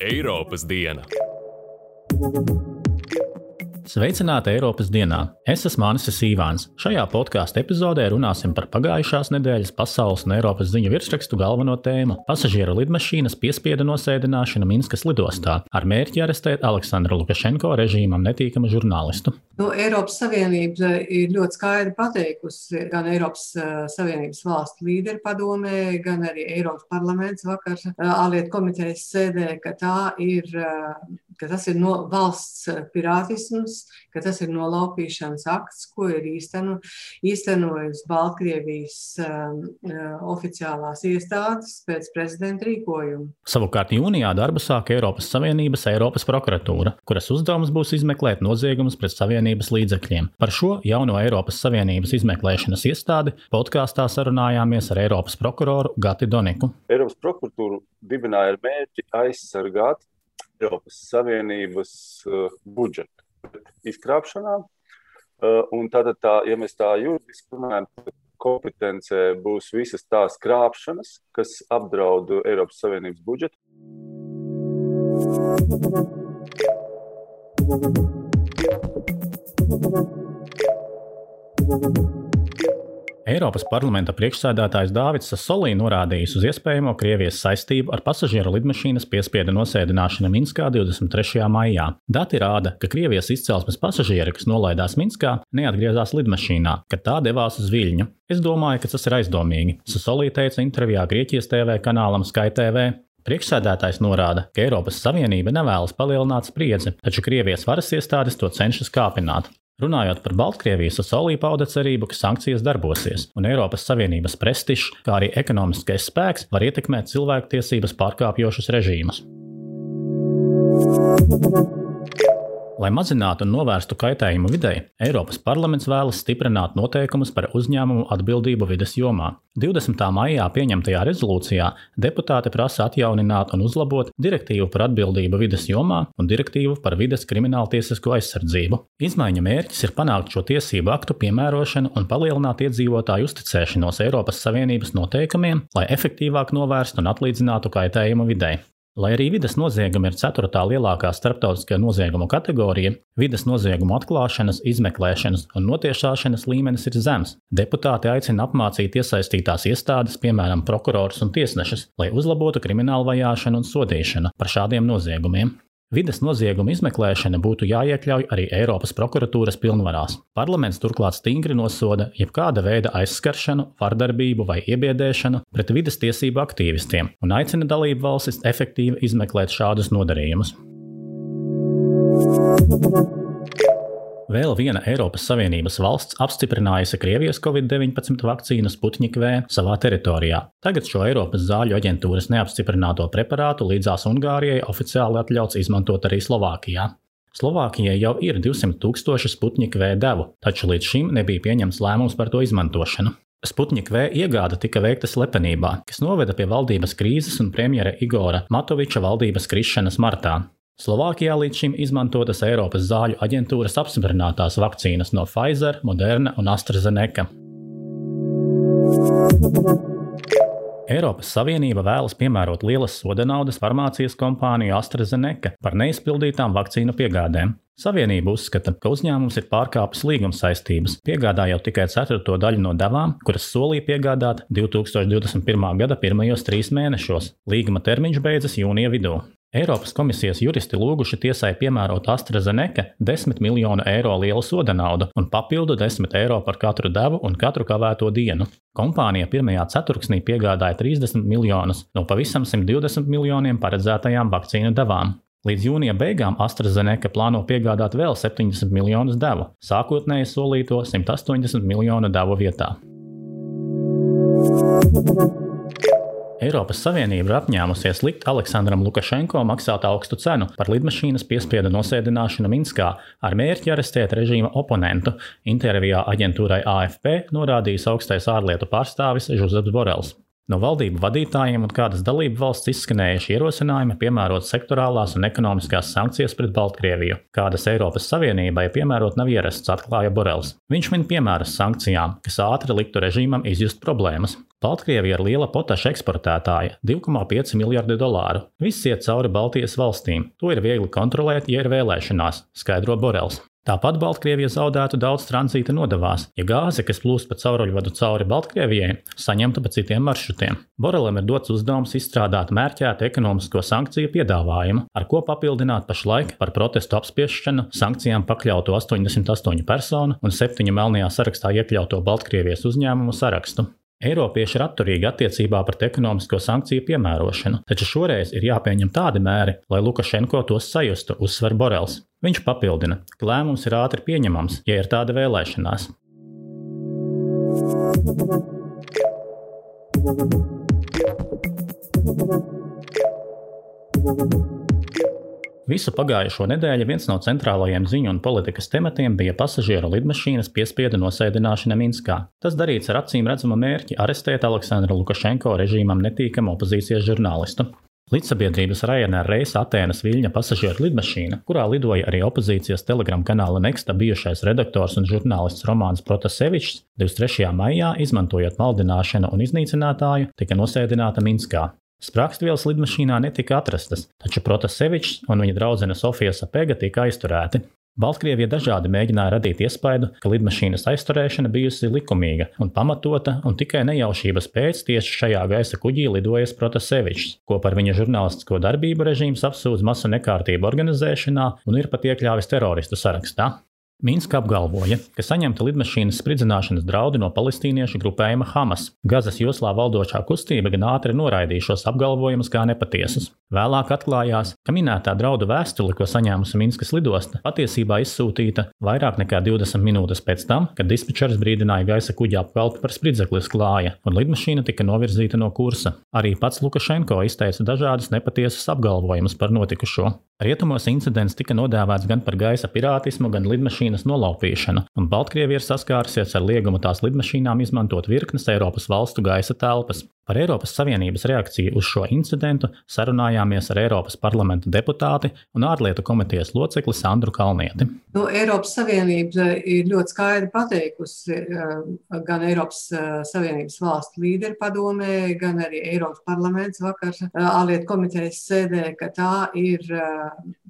Eiropas diena. Sveicināti Eiropas dienā! Es esmu Mānis Sīvāns. Šajā podkāstu epizodē runāsim par pagājušās nedēļas pasaules un Eiropas ziņu virsrakstu galveno tēmu - pasažieru lidmašīnas piespiedu nosēdināšanu Minskas lidostā ar mērķi arestēt Aleksandru Lukašenko režīmam netīkamu žurnālistu. Nu, Eiropas Savienība ir ļoti skaidri pateikusi gan Eiropas Savienības valstu līderu padomē, gan arī Eiropas parlaments vakar ārlietu komitejas sēdē, ka tā ir ka tas ir no valsts pirātisms, ka tas ir nolaupīšanas akts, ko ir īsteno, īstenojis Baltkrievijas um, oficiālās iestādes pēc prezidenta rīkojuma. Savukārt jūnijā darbu sāk Eiropas Savienības Eiropas prokuratūra, kuras uzdevums būs izmeklēt noziegumus pret Savienības līdzekļiem. Par šo jauno Eiropas Savienības izmeklēšanas iestādi podkāstā sarunājāmies ar Eiropas prokuroru Gati Doniku. Eiropas prokuratūru dibināja ar mērķi aizsargāt Eiropas Savienības uh, budžetu pret izkrāpšanām. Uh, un tātad, tā, ja mēs tā juridiski runājam, kompetencē būs visas tās krāpšanas, kas apdraud Eiropas Savienības budžetu. Thank you. Eiropas parlamenta priekšsēdētājs Dārvids Sasolī norādījis uz iespējamo Krievijas saistību ar pasažieru lidmašīnas piespiedu nosēdināšanu Minskā 23. maijā. Dati rāda, ka Krievijas izcelsmes pasažieri, kas nolaidās Minskā, neatgriezās lidmašīnā, kad tā devās uz Viļņu. Es domāju, ka tas ir aizdomīgi, Sasolī teica intervijā Grieķijas TV kanālam SkyTV. Priekšsēdētājs norāda, ka Eiropas Savienība nevēlas palielināt spriedzi, taču Krievijas varas iestādes to cenšas kāpināt. Runājot par Baltkrieviju, Sasolī pauda cerību, ka sankcijas darbosies, un Eiropas Savienības prestižs, kā arī ekonomiskais spēks var ietekmēt cilvēktiesības pārkāpjošus režīmus. Lai mazinātu un novērstu kaitējumu videi, Eiropas parlaments vēlas stiprināt noteikumus par uzņēmumu atbildību vides jomā. 20. maijā pieņemtajā rezolūcijā deputāti prasa atjaunināt un uzlabot direktīvu par atbildību vides jomā un direktīvu par vides krimināltiesisko aizsardzību. Izmaiņu mērķis ir panākt šo tiesību aktu piemērošanu un palielināt iedzīvotāju uzticēšanos Eiropas Savienības noteikumiem, lai efektīvāk novērstu un atlīdzinātu kaitējumu videi. Lai arī vidas noziegumi ir ceturtā lielākā starptautiskā noziegumu kategorija, vidas noziegumu atklāšanas, izmeklēšanas un notiesāšanas līmenis ir zems. Deputāti aicina apmācīt iesaistītās iestādes, piemēram, prokurors un tiesnešus, lai uzlabotu kriminālu vajāšanu un sodīšanu par šādiem noziegumiem. Vides nozieguma izmeklēšana būtu jāiekļauj arī Eiropas prokuratūras pilnvarās. Parlaments turklāt stingri nosoda jebkāda veida aizskaršanu, vardarbību vai iebiedēšanu pret vides tiesību aktīvistiem un aicina dalību valstis efektīvi izmeklēt šādus nodarījumus. Vēl viena Eiropas Savienības valsts apstiprinājusi Krievijas Covid-19 vakcīnu Sputnik V savā teritorijā. Tagad šo Eiropas zāļu aģentūras neapstiprināto preparātu līdzās Ungārijai oficiāli atļauts izmantot arī Slovākijā. Slovākijai jau ir 200 tūkstoši Sputnik V devu, taču līdz šim nebija pieņemts lēmums par to izmantošanu. Sputnik V iegāda tika veikta slepenībā, kas noveda pie valdības krīzes un premjera Igora Matoviča valdības krišanas martā. Slovākijā līdz šim izmantotas Eiropas zāļu aģentūras apstiprinātās vakcīnas no Pfizer, Moderna un AstraZeneca. Eiropas Savienība vēlas piemērot lielas soda naudas farmācijas kompāniju AstraZeneca par neizpildītām vakcīnu piegādēm. Savienība uzskata, ka uzņēmums ir pārkāpis līguma saistības, piegādājot tikai ceturto daļu no devām, kuras solīja piegādāt 2021. gada pirmajos trīs mēnešos. Līguma termiņš beidzas jūnija vidū. Eiropas komisijas juristi lūguši tiesai piemērot AstraZeneca 10 miljonu eiro lielu soda naudu un papildu 10 eiro par katru devu un katru kavēto dienu. Kompānija pirmajā ceturksnī piegādāja 30 miljonus no pavisam 120 miljoniem paredzētajām vakcīnu devām. Līdz jūnija beigām AstraZeneca plāno piegādāt vēl 70 miljonus devu, sākotnēji solīto 180 miljonu devu vietā. Eiropas Savienība ir apņēmusies likt Aleksandram Lukašenko maksāt augstu cenu par lidmašīnas piespiedu nosēdināšanu Minskā ar mērķi arestēt režīma oponentu. Intervijā aģentūrai AFP norādījis augstais ārlietu pārstāvis Žuzeps Borels. No valdību vadītājiem un kādas dalību valsts izskanējuši ierosinājumi piemērot sektorālās un ekonomiskās sankcijas pret Baltkrieviju, kādas Eiropas Savienībai piemērot nav ierasts, atklāja Borels. Viņš min piemērus sankcijām, kas ātri liktu režīmam izjust problēmas. Baltkrievija ir liela potaša eksportētāja - 2,5 miljardi dolāru. Viss iet cauri Baltijas valstīm. To ir viegli kontrolēt, ja ir vēlēšanās, skaidro Borels. Tāpat Baltkrievija zaudētu daudz tranzīta nodevās, ja gāze, kas plūst pa cauruļvadu cauri Baltkrievijai, saņemtu pa citiem maršrutiem. Borelam ir dots uzdevums izstrādāt mērķētu ekonomisko sankciju piedāvājumu, ar ko papildināt pašlaik par protestu apspiešanu sankcijām pakļautu 88 personu un 7 melnajā sarakstā iekļauto Baltkrievijas uzņēmumu sarakstu. Eiropieši ir atturīgi attiecībā pret ekonomisko sankciju piemērošanu, taču šoreiz ir jāpieņem tādi mēri, lai Lukašenko tos sajustu, uzsver Borels. Viņš papildina, ka lēmums ir ātri pieņemams, ja ir tāda vēlēšanās. Visu pagājušo nedēļu viens no centrālajiem ziņu un politikas tematiem bija pasažieru lidmašīnas piespiedu nosēdināšana Minskā. Tas darīts ar acīm redzamu mērķi arestēt Aleksandru Lukašenko režīmam netīkamu opozīcijas žurnālistu. Līdzsabiedrības Ryanair reisa Atēnas Viļņa pasažieru lidmašīna, kurā lidoja arī opozīcijas telegram kanāla Nexta bijušais redaktors un žurnālists Romāns Protasevičs, 23. maijā, izmantojot maldināšanu un iznīcinātāju, tika nosēdināta Minskā. Sprāgstvielas lidmašīnā netika atrastas, taču Protasevičs un viņa draudzene Sofija Sapega tika aizturēti. Baltkrievija dažādi mēģināja radīt iespaidu, ka lidmašīnas aizturēšana bijusi likumīga un pamatota, un tikai nejaušības pēc tieši šajā gaisa kuģī lidojas Protasevičs, ko par viņa žurnālistisko darbību režīms apsūdz masu nekārtību organizēšanā un ir pat iekļāvis teroristu sarakstā. Minska apgalvoja, ka saņemta lidmašīnas spridzināšanas draudi no palestīniešu grupējuma Hamas. Gazas joslā valdošā kustība gan ātri noraidīja šos apgalvojumus kā nepatiesus. Vēlāk atklājās, ka minētā draudu vēstule, ko saņēmusi Minskas lidosta, patiesībā izsūtīta vairāk nekā 20 minūtes pēc tam, kad dispečers brīdināja gaisa kuģa apkalpi par spridzeklis klāja, un lidmašīna tika novirzīta no kursa. Arī pats Lukašenko izteica dažādus nepatiesas apgalvojumus par notikušo. Rietumos incidents tika nodēvēts gan par gaisa pirātismu, gan lidmašīnas nolaupīšanu, un Baltkrievija ir saskārusies ar liegumu tās lidmašīnām izmantot virknes Eiropas valstu gaisa telpas. Par Eiropas Savienības reakciju uz šo incidentu sarunājāmies ar Eiropas parlamenta deputāti un ārlietu komitejas locekli Sandru Kalnieti. Nu, Eiropas Savienība ir ļoti skaidri pateikusi eh, gan Eiropas eh, Savienības valstu līderu padomē, gan arī Eiropas parlaments vakar eh, ārlietu komitejas sēdē, ka tā ir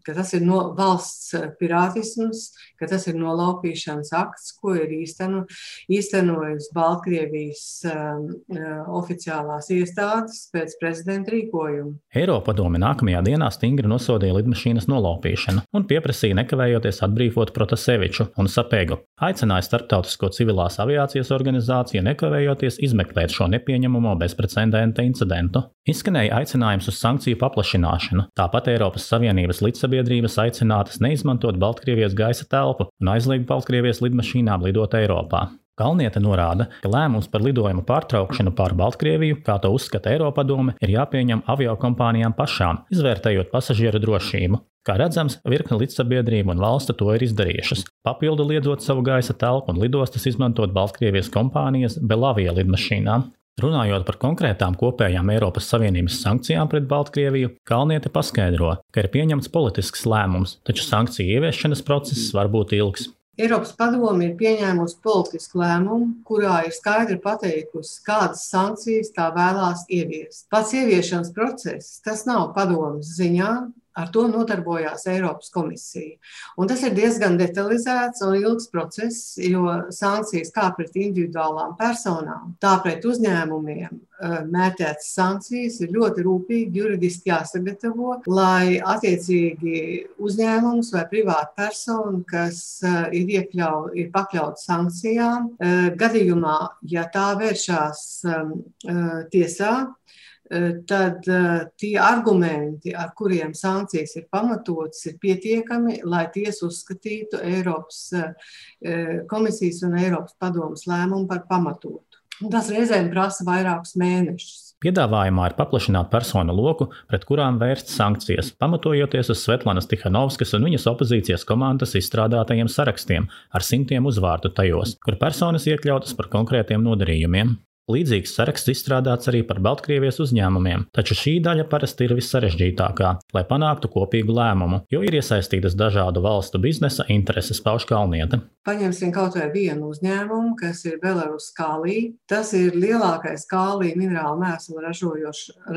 ka tas ir no valsts pirātisms, ka tas ir nolaupīšanas akts, ko ir īsteno, īstenojis Baltkrievijas um, oficiālās iestādes pēc prezidenta rīkojuma. Eiropadome nākamajā dienā stingri nosodīja lidmašīnas nolaupīšanu un pieprasīja nekavējoties atbrīvot Protaseviču un Sapegu. Aicināja Startautisko civilās aviācijas organizāciju nekavējoties izmeklēt šo nepieņemamo bezprecedenta incidentu. Izskanēja aicinājums uz sankciju paplašināšanu, tāpat Eiropas Savienības līdzsabiedrības sabiedrības aicinātas neizmantot Baltkrievijas gaisa telpu un aizliegt Baltkrievijas lidmašīnām lidot Eiropā. Kalniete norāda, ka lēmums par lidojumu pārtraukšanu pār Baltkrieviju, kā to uzskata Eiropadome, ir jāpieņem aviokompānijām pašām, izvērtējot pasažieru drošību. Kā redzams, virkne līdzsabiedrību un valstu to ir izdarījušas, papildu liedzot savu gaisa telpu un lidostas izmantot Baltkrievijas kompānijas Belavija lidmašīnām. Runājot par konkrētām kopējām Eiropas Savienības sankcijām pret Baltkrieviju, Kalniete paskaidro, ka ir pieņemts politisks lēmums, taču sankciju ieviešanas process var būt ilgs. Eiropas padome ir pieņēmusi politisku lēmumu, kurā ir skaidri pateikusi, kādas sankcijas tā vēlās ieviest. Pats ieviešanas process, tas nav padomas ziņā, Ar to nodarbojās Eiropas komisija. Un tas ir diezgan detalizēts un ilgs process, jo sankcijas kā pret individuālām personām, tā pret uzņēmumiem eh, mērķētas sankcijas ir ļoti rūpīgi juridiski jāsagatavo, lai attiecīgi uzņēmums vai privāta persona, kas eh, ir, iekļau, ir pakļauts sankcijām, eh, gadījumā, ja tā vēršās tiesā, tad eh, tie argumenti, ar kuriem sankcijas ir pamatotas, ir pietiekami, lai tiesa uzskatītu Eiropas eh, komisijas un Eiropas padomas lēmumu par pamatotu. Tas reizēm prasa vairākus mēnešus. Piedāvājumā ir paplašināt personu loku, pret kurām vērst sankcijas, pamatojoties uz Svetlanas Tihanovskas un viņas opozīcijas komandas izstrādātajiem sarakstiem ar simtiem uzvārdu tajos, kur personas iekļautas par konkrētiem nodarījumiem. Līdzīgs saraksts izstrādāts arī par Baltkrievijas uzņēmumiem, taču šī daļa parasti ir vissarežģītākā, lai panāktu kopīgu lēmumu, jo ir iesaistītas dažādu valstu biznesa intereses pauž Kalnieta. Paņemsim kaut vai vienu uzņēmumu, kas ir Belarus Kālī. Tas ir lielākais kālī minerālu mēslu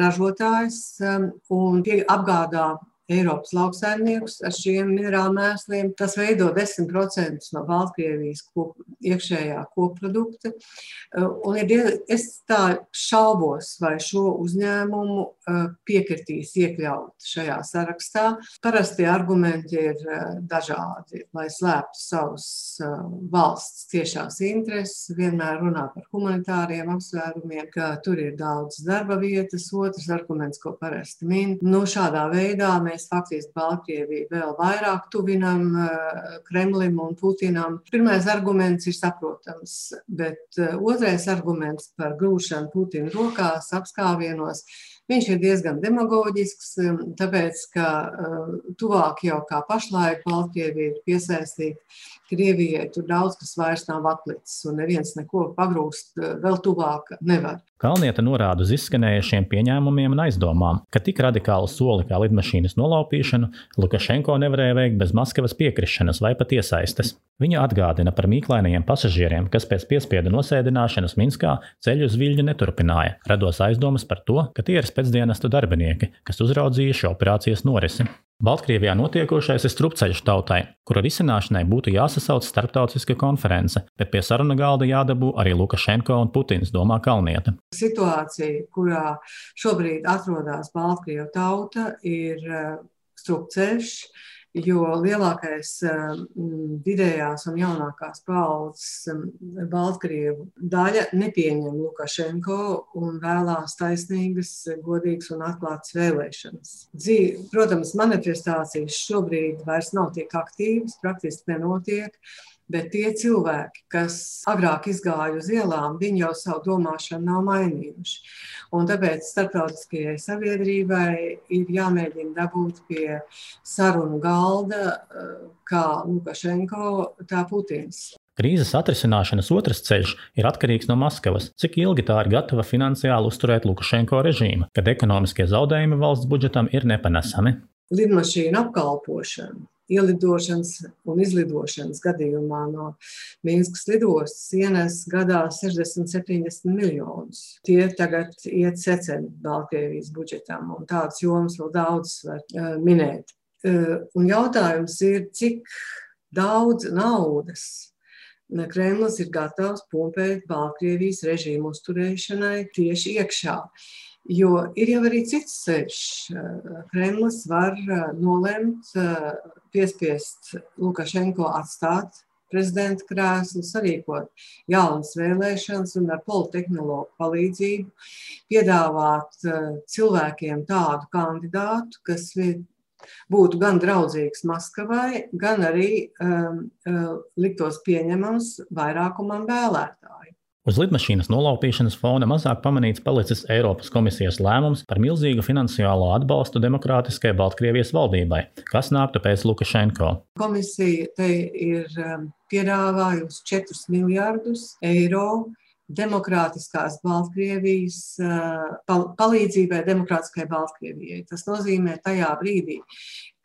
ražotājs um, un apgādā Eiropas lauksaimniekus ar šiem minerālu mēsliem. Tas veido 10% no Baltkrievijas kop, iekšējā koprodukta. Un ir, es tā šaubos, vai šo uzņēmumu piekritīs iekļaut šajā sarakstā. Parasti argumenti ir dažādi, lai slēptu savus valsts tiešās intereses. Vienmēr runā par humanitāriem apsvērumiem, ka tur ir daudz darba vietas. Otrs arguments, ko parasti min, nu, šādā veidā mēs mēs faktiski Baltkrieviju vēl vairāk tuvinam eh, Kremlim un Putinam. Pirmais arguments ir saprotams, bet eh, otrais arguments par grūšanu Putina rokās, apskāvienos, viņš ir diezgan demagoģisks, eh, tāpēc, ka tuvāk jau kā pašlaik Baltkrievija ir piesaistīta Krievijai tur daudz kas vairs nav atlicis, un neviens neko pagrūst vēl tuvāk nevar. Kalnieta norāda uz izskanējušiem pieņēmumiem un aizdomām, ka tik radikālu soli kā lidmašīnas nolaupīšanu Lukašenko nevarēja veikt bez Maskavas piekrišanas vai pat iesaistes. Viņa atgādina par mīklainajiem pasažieriem, kas pēc piespiedu nosēdināšanas Minskā ceļu uz Viļņu neturpināja, rados aizdomas par to, ka tie ir spēcdienestu darbinieki, kas uzraudzījuši operācijas norisi. Baltkrievijā notiekošais ir strupceļš tautai, kura risināšanai būtu jāsasauc starptautiska konference, bet pie saruna galda jādabū arī Lukašenko un Putins, domā Kalnieta. Situācija, kurā šobrīd atrodas Baltkrievu tauta, ir eh, strupceļš jo lielākais mm, vidējās un jaunākās paudzes Baltkrievu daļa nepieņem Lukašenko un vēlās taisnīgas, godīgas un atklātas vēlēšanas. Dzīve, protams, manifestācijas šobrīd vairs nav tik aktīvas, praktiski nenotiek. Bet tie cilvēki, kas agrāk izgāja uz ielām, viņi jau savu domāšanu nav mainījuši. Un tāpēc starptautiskajai sabiedrībai ir jāmēģina dabūt pie sarunu galda kā Lukašenko, tā Putins. Krīzes atrisināšanas otrs ceļš ir atkarīgs no Maskavas, cik ilgi tā ir gatava finansiāli uzturēt Lukašenko režīmu, kad ekonomiskie zaudējumi valsts budžetam ir nepanesami. Lidmašīnu apkalpošana ielidošanas un izlidošanas gadījumā no Minskas lidostas ienes gadā 60-70 miljonus. Tie tagad iet seceni Baltkrievijas budžetam, un tādas jomas vēl daudzas var uh, minēt. Uh, un jautājums ir, cik daudz naudas Kremlis ir gatavs pumpēt Baltkrievijas režīmu uzturēšanai tieši iekšā. Jo ir jau arī cits ceļš. Kremlis var nolemt, piespiest Lukašenko atstāt prezidenta krēslu, sarīkot jaunas vēlēšanas un ar politehnoloģiju palīdzību piedāvāt cilvēkiem tādu kandidātu, kas būtu gan draudzīgs Maskavai, gan arī um, liktos pieņemams vairākumam vēlētāju. Uz lidmašīnas nolaupīšanas fona mazāk pamanīts palicis Eiropas komisijas lēmums par milzīgu finansiālo atbalstu demokrātiskajai Baltkrievijas valdībai, kas nāktu pēc Lukašenko. Komisija te ir um, piedāvājusi 4 miljardus eiro demokrātiskās Baltkrievijas uh, palīdzībai demokrātiskai Baltkrievijai. Tas nozīmē tajā brīdī,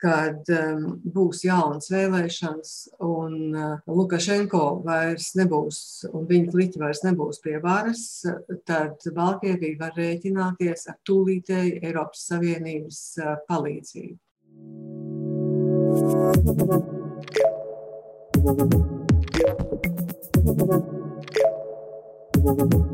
kad um, būs jaunas vēlēšanas un uh, Lukašenko vairs nebūs un viņa kliķi vairs nebūs pie varas, tad Baltkrievija var rēķināties ar tūlītēju Eiropas Savienības uh, palīdzību. Thank you.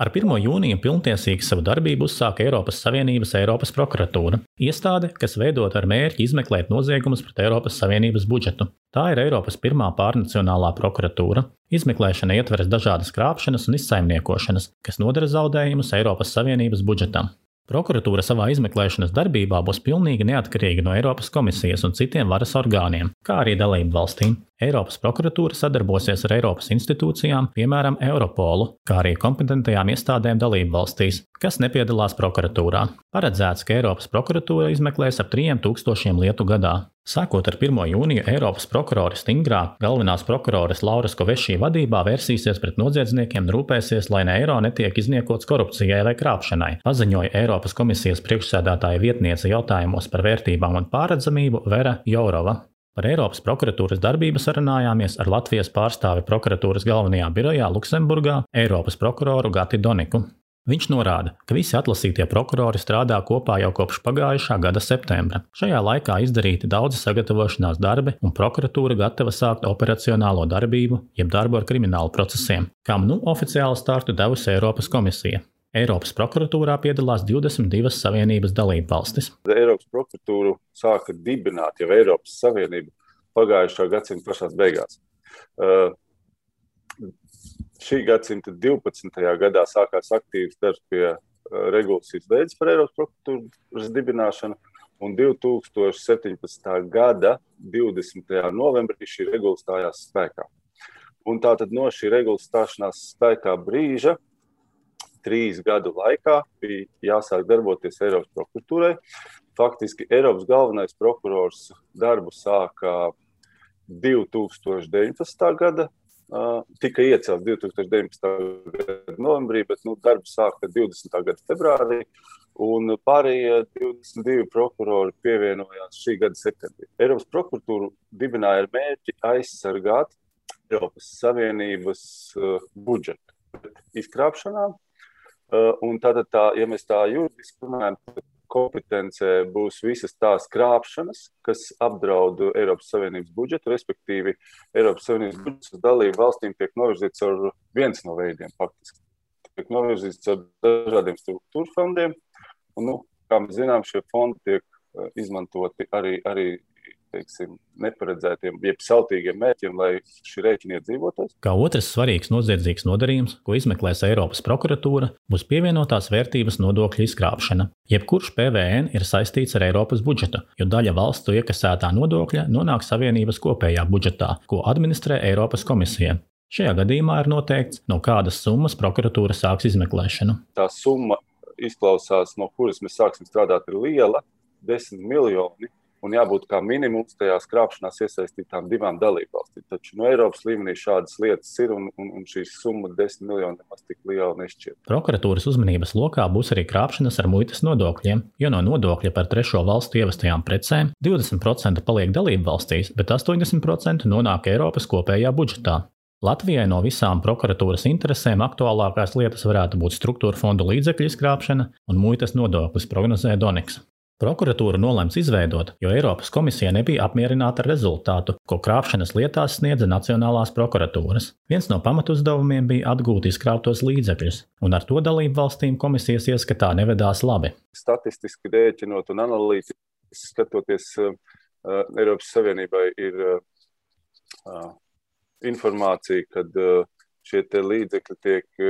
Ar 1. jūniju pilntiesīgi savu darbību uzsāka Eiropas Savienības Eiropas prokuratūra, iestāde, kas veidota ar mērķi izmeklēt noziegumus pret Eiropas Savienības budžetu. Tā ir Eiropas pirmā pārnacionālā prokuratūra. Izmeklēšana ietveras dažādas krāpšanas un izsaimniekošanas, kas nodara zaudējumus Eiropas Savienības budžetam. Prokuratūra savā izmeklēšanas darbībā būs pilnīgi neatkarīga no Eiropas komisijas un citiem varas orgāniem, kā arī dalību valstīm. Eiropas prokuratūra sadarbosies ar Eiropas institūcijām, piemēram, Europolu, kā arī kompetentajām iestādēm dalību valstīs, kas nepiedalās prokuratūrā. Paredzēts, ka Eiropas prokuratūra izmeklēs ap 3000 lietu gadā. Sākot ar 1. jūniju, Eiropas prokurori stingrā galvenās prokuroras Lauras Kovešī vadībā vērsīsies pret noziedzniekiem un rūpēsies, lai ne eiro netiek izniekots korupcijai vai krāpšanai, paziņoja Eiropas komisijas priekšsēdētāja vietniece jautājumos par vērtībām un pārredzamību Vera Jourova. Par Eiropas prokuratūras darbību sarunājāmies ar Latvijas pārstāvi prokuratūras galvenajā birojā Luksemburgā, Eiropas prokuroru Gati Doniku. Viņš norāda, ka visi atlasītie prokurori strādā kopā jau kopš pagājušā gada septembra. Šajā laikā izdarīti daudzi sagatavošanās darbi, un prokuratūra gatava sākt operacionālo darbību, jeb darbu ar kriminālu procesiem, kam nu oficiāli startu devusi Eiropas komisija. Eiropas prokuratūrā piedalās 22 Savienības dalībvalstis. Eiropas prokuratūru sāka dibināt jau Eiropas Savienība pagājušā gadsimta pašās beigās. Uh, šī gadsimta 12. gadā sākās aktīvs darbs pie uh, regulas izveidas par Eiropas prokuratūras dibināšanu, un 2017. gada 20. novembrī šī regula stājās spēkā. Un tātad no šī regulas stāšanās spēkā brīža trīs gadu laikā bija jāsāk darboties Eiropas prokuratūrai. Faktiski Eiropas galvenais prokurors darbu sāka 2019. gada tika iecelts 2019. gada novembrī, bet nu, darbs sāka 20. gada februārī. Un pārējie 22 prokurori pievienojās šī gada septembrī. Eiropas prokuratūru dibināja ar mērķi aizsargāt Eiropas Savienības uh, budžetu izkrāpšanām. Uh, tātad, tā, ja mēs tā juridiski runājam, tad kompetencē būs visas tās krāpšanas, kas apdraud Eiropas Savienības budžetu, respektīvi Eiropas Savienības budžets uz dalību valstīm tiek novirzīts ar viens no veidiem faktiski. Tiek novirzīts ar dažādiem struktūra fondiem, un, nu, kā mēs zinām, šie fondi tiek eh, izmantoti arī, arī teiksim, neparedzētiem, jeb sautīgiem mērķiem, lai šī rēķina iedzīvotos. Kā otrs svarīgs noziedzīgs nodarījums, ko izmeklēs Eiropas prokuratūra, būs pievienotās vērtības nodokļu izkrāpšana. Jebkurš PVN ir saistīts ar Eiropas budžetu, jo daļa valstu iekasētā nodokļa nonāk Savienības kopējā budžetā, ko administrē Eiropas komisija. Šajā gadījumā ir noteikts, no kādas summas prokuratūra sāks izmeklēšanu. Tā summa izklausās, no kuras mēs sāksim strādāt, ir liela - 10 miljoni un jābūt kā minimums tajās krāpšanās iesaistītām divām dalībvalstīm. Taču no Eiropas līmenī šādas lietas ir, un, un, un šī summa - 10 miljoni nemaz tik liela nešķiet. Prokuratūras uzmanības lokā būs arī krāpšanas ar muitas nodokļiem, jo no nodokļa par trešo valstu ievestajām precēm 20% paliek dalību valstīs, bet 80% nonāk Eiropas kopējā budžetā. Latvijai no visām prokuratūras interesēm aktuālākās lietas varētu būt struktūra fondu līdzekļu izkrāpšana un muitas nodoklis, prognozē Doniks. Prokuratūra nolēms izveidot, jo Eiropas komisija nebija apmierināta ar rezultātu, ko krāpšanas lietās sniedza Nacionālās prokuratūras. Viens no pamatuzdevumiem bija atgūt izkrāptos līdzekļus, un ar to dalību valstīm komisijas ieskatā nevedās labi. Statistiski rēķinot un analītiski skatoties, uh, Eiropas Savienībai ir uh, informācija, ka uh, šie līdzekļi tiek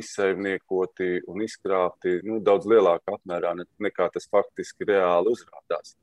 izsaimniekoti un izkrāpti nu, daudz lielākā apmērā nekā tas faktiski reāli uzrādās.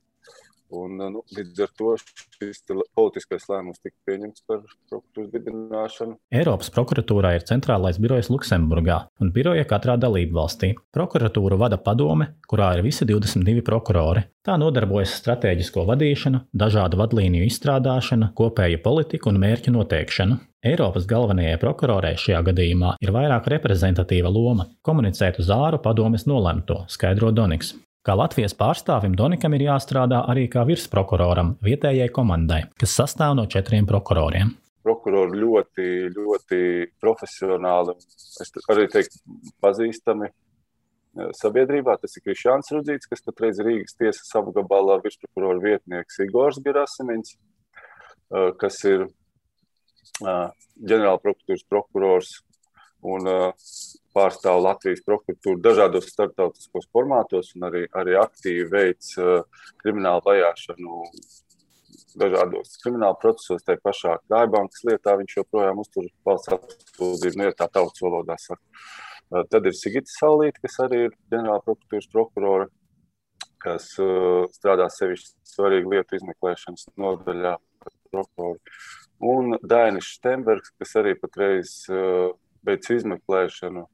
Un, nu, līdz ar to šis politiskais lēmums tika pieņemts par prokuratūras dibināšanu. Eiropas prokuratūrā ir centrālais birojs Luksemburgā un biroja katrā dalību valstī. Prokuratūru vada padome, kurā ir visi 22 prokurori. Tā nodarbojas ar stratēģisko vadīšanu, dažādu vadlīniju izstrādāšanu, kopēju politiku un mērķu noteikšanu. Eiropas galvenajai prokurorei šajā gadījumā ir vairāk reprezentatīva loma - komunicēt uz āru padomes nolemto, skaidro Doniks. Kā Latvijas pārstāvim Donikam ir jāstrādā arī kā virsprokuroram vietējai komandai, kas sastāv no četriem prokuroriem. Prokurori ļoti, ļoti profesionāli, es arī teiktu, pazīstami eh, sabiedrībā. Tas ir Krišjāns Rudzīts, kas patreiz Rīgas tiesas apgabalā virsprokurora vietnieks Igors Gerasimins, eh, kas ir ģenerāla prokuratūras prokurors un pārstāv Latvijas prokuratūru dažādos starptautiskos formātos un arī, arī aktīvi veids kriminālu vajāšanu dažādos krimināla procesos, tā pašā Krājbankas lietā viņš joprojām uztur valsts apsūdzību, nu, ja tā tautas valodā saka. Tad ir Sigita Saulīte, kas arī ir ģenerāla prokuratūras prokurora, kas uh, strādā sevišķi svarīgu lietu izmeklēšanas nodaļā prokurori un Dainis Štembergs, kas arī patreiz uh, veic izmeklēšanu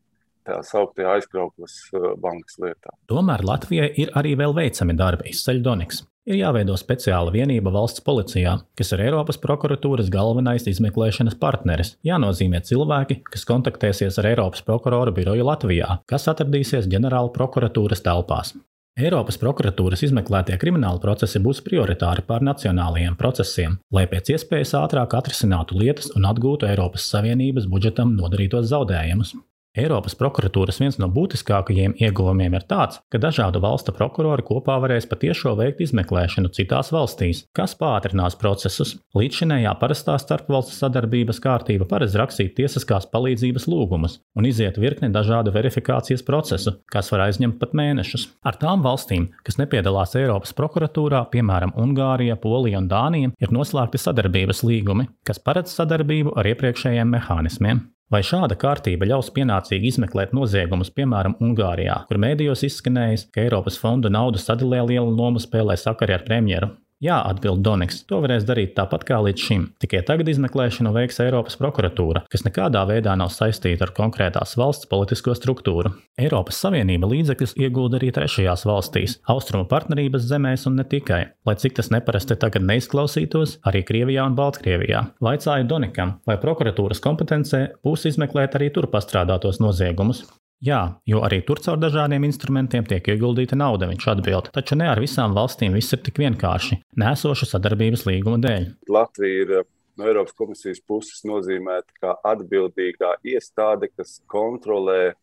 tā sauktajā aizkrauklas bankas lietā. Tomēr Latvijai ir arī vēl veicami darbi, izceļ Doniks. Ir jāveido speciāla vienība valsts policijā, kas ir Eiropas prokuratūras galvenais izmeklēšanas partneris. Jānozīmē cilvēki, kas kontaktēsies ar Eiropas prokuroru biroju Latvijā, kas atradīsies ģenerāla prokuratūras telpās. Eiropas prokuratūras izmeklētie krimināli procesi būs prioritāri pār nacionālajiem procesiem, lai pēc iespējas ātrāk atrisinātu lietas un atgūtu Eiropas Savienības budžetam nodarītos zaudējumus. Eiropas prokuratūras viens no būtiskākajiem ieguvumiem ir tāds, ka dažādu valstu prokurori kopā varēs patiešo veikt izmeklēšanu citās valstīs, kas pātrinās procesus. Līdzšinējā parastā starpvalstu sadarbības kārtība paredz rakstīt tiesiskās palīdzības lūgumus un iziet virkni dažādu verifikācijas procesu, kas var aizņemt pat mēnešus. Ar tām valstīm, kas nepiedalās Eiropas prokuratūrā, piemēram, Ungārija, Polija un Dānija, ir noslēgti sadarbības līgumi, kas paredz sadarbību ar iepriekšējiem mehānismiem. Vai šāda kārtība ļaus pienācīgi izmeklēt noziegumus, piemēram, Ungārijā, kur mēdījos izskanējis, ka Eiropas fondu naudu sadalē lielu lomu spēlē sakari ar premjeru? Jā, atbild Doniks, to varēs darīt tāpat kā līdz šim. Tikai tagad izmeklēšanu veiks Eiropas prokuratūra, kas nekādā veidā nav saistīta ar konkrētās valsts politisko struktūru. Eiropas Savienība līdzekļus iegūda arī trešajās valstīs, austrumu partnerības zemēs un ne tikai. Lai cik tas neparasti tagad neizklausītos, arī Krievijā un Baltkrievijā. Vaicāju Donikam, vai prokuratūras kompetencē būs izmeklēt arī tur pastrādātos noziegumus. Jā, jo arī tur caur dažādiem instrumentiem tiek ieguldīta nauda, viņš atbild. Taču ne ar visām valstīm viss ir tik vienkārši, nēsoša sadarbības līguma dēļ. Latvija ir eh, no Eiropas komisijas puses nozīmēta kā atbildīgā iestāde, kas kontrolē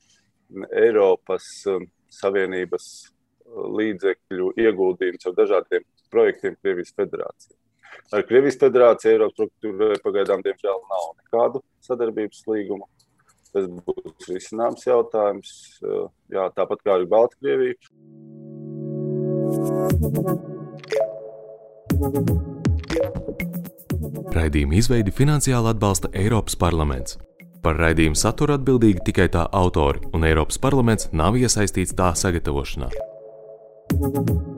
Eiropas um, Savienības uh, līdzekļu ieguldījumus ar dažādiem projektiem Krievijas federācijā. Ar Krievijas federāciju Eiropas prokuratūrai pagaidām, diemžēl, nav nekādu sadarbības līgumu. Tas būs risināms jautājums, jā, tāpat kā arī Baltkrievija. Raidījuma izveidi finansiāli atbalsta Eiropas parlaments. Par raidījumu saturu atbildīgi tikai tā autori, un Eiropas parlaments nav iesaistīts tā sagatavošanā. thank you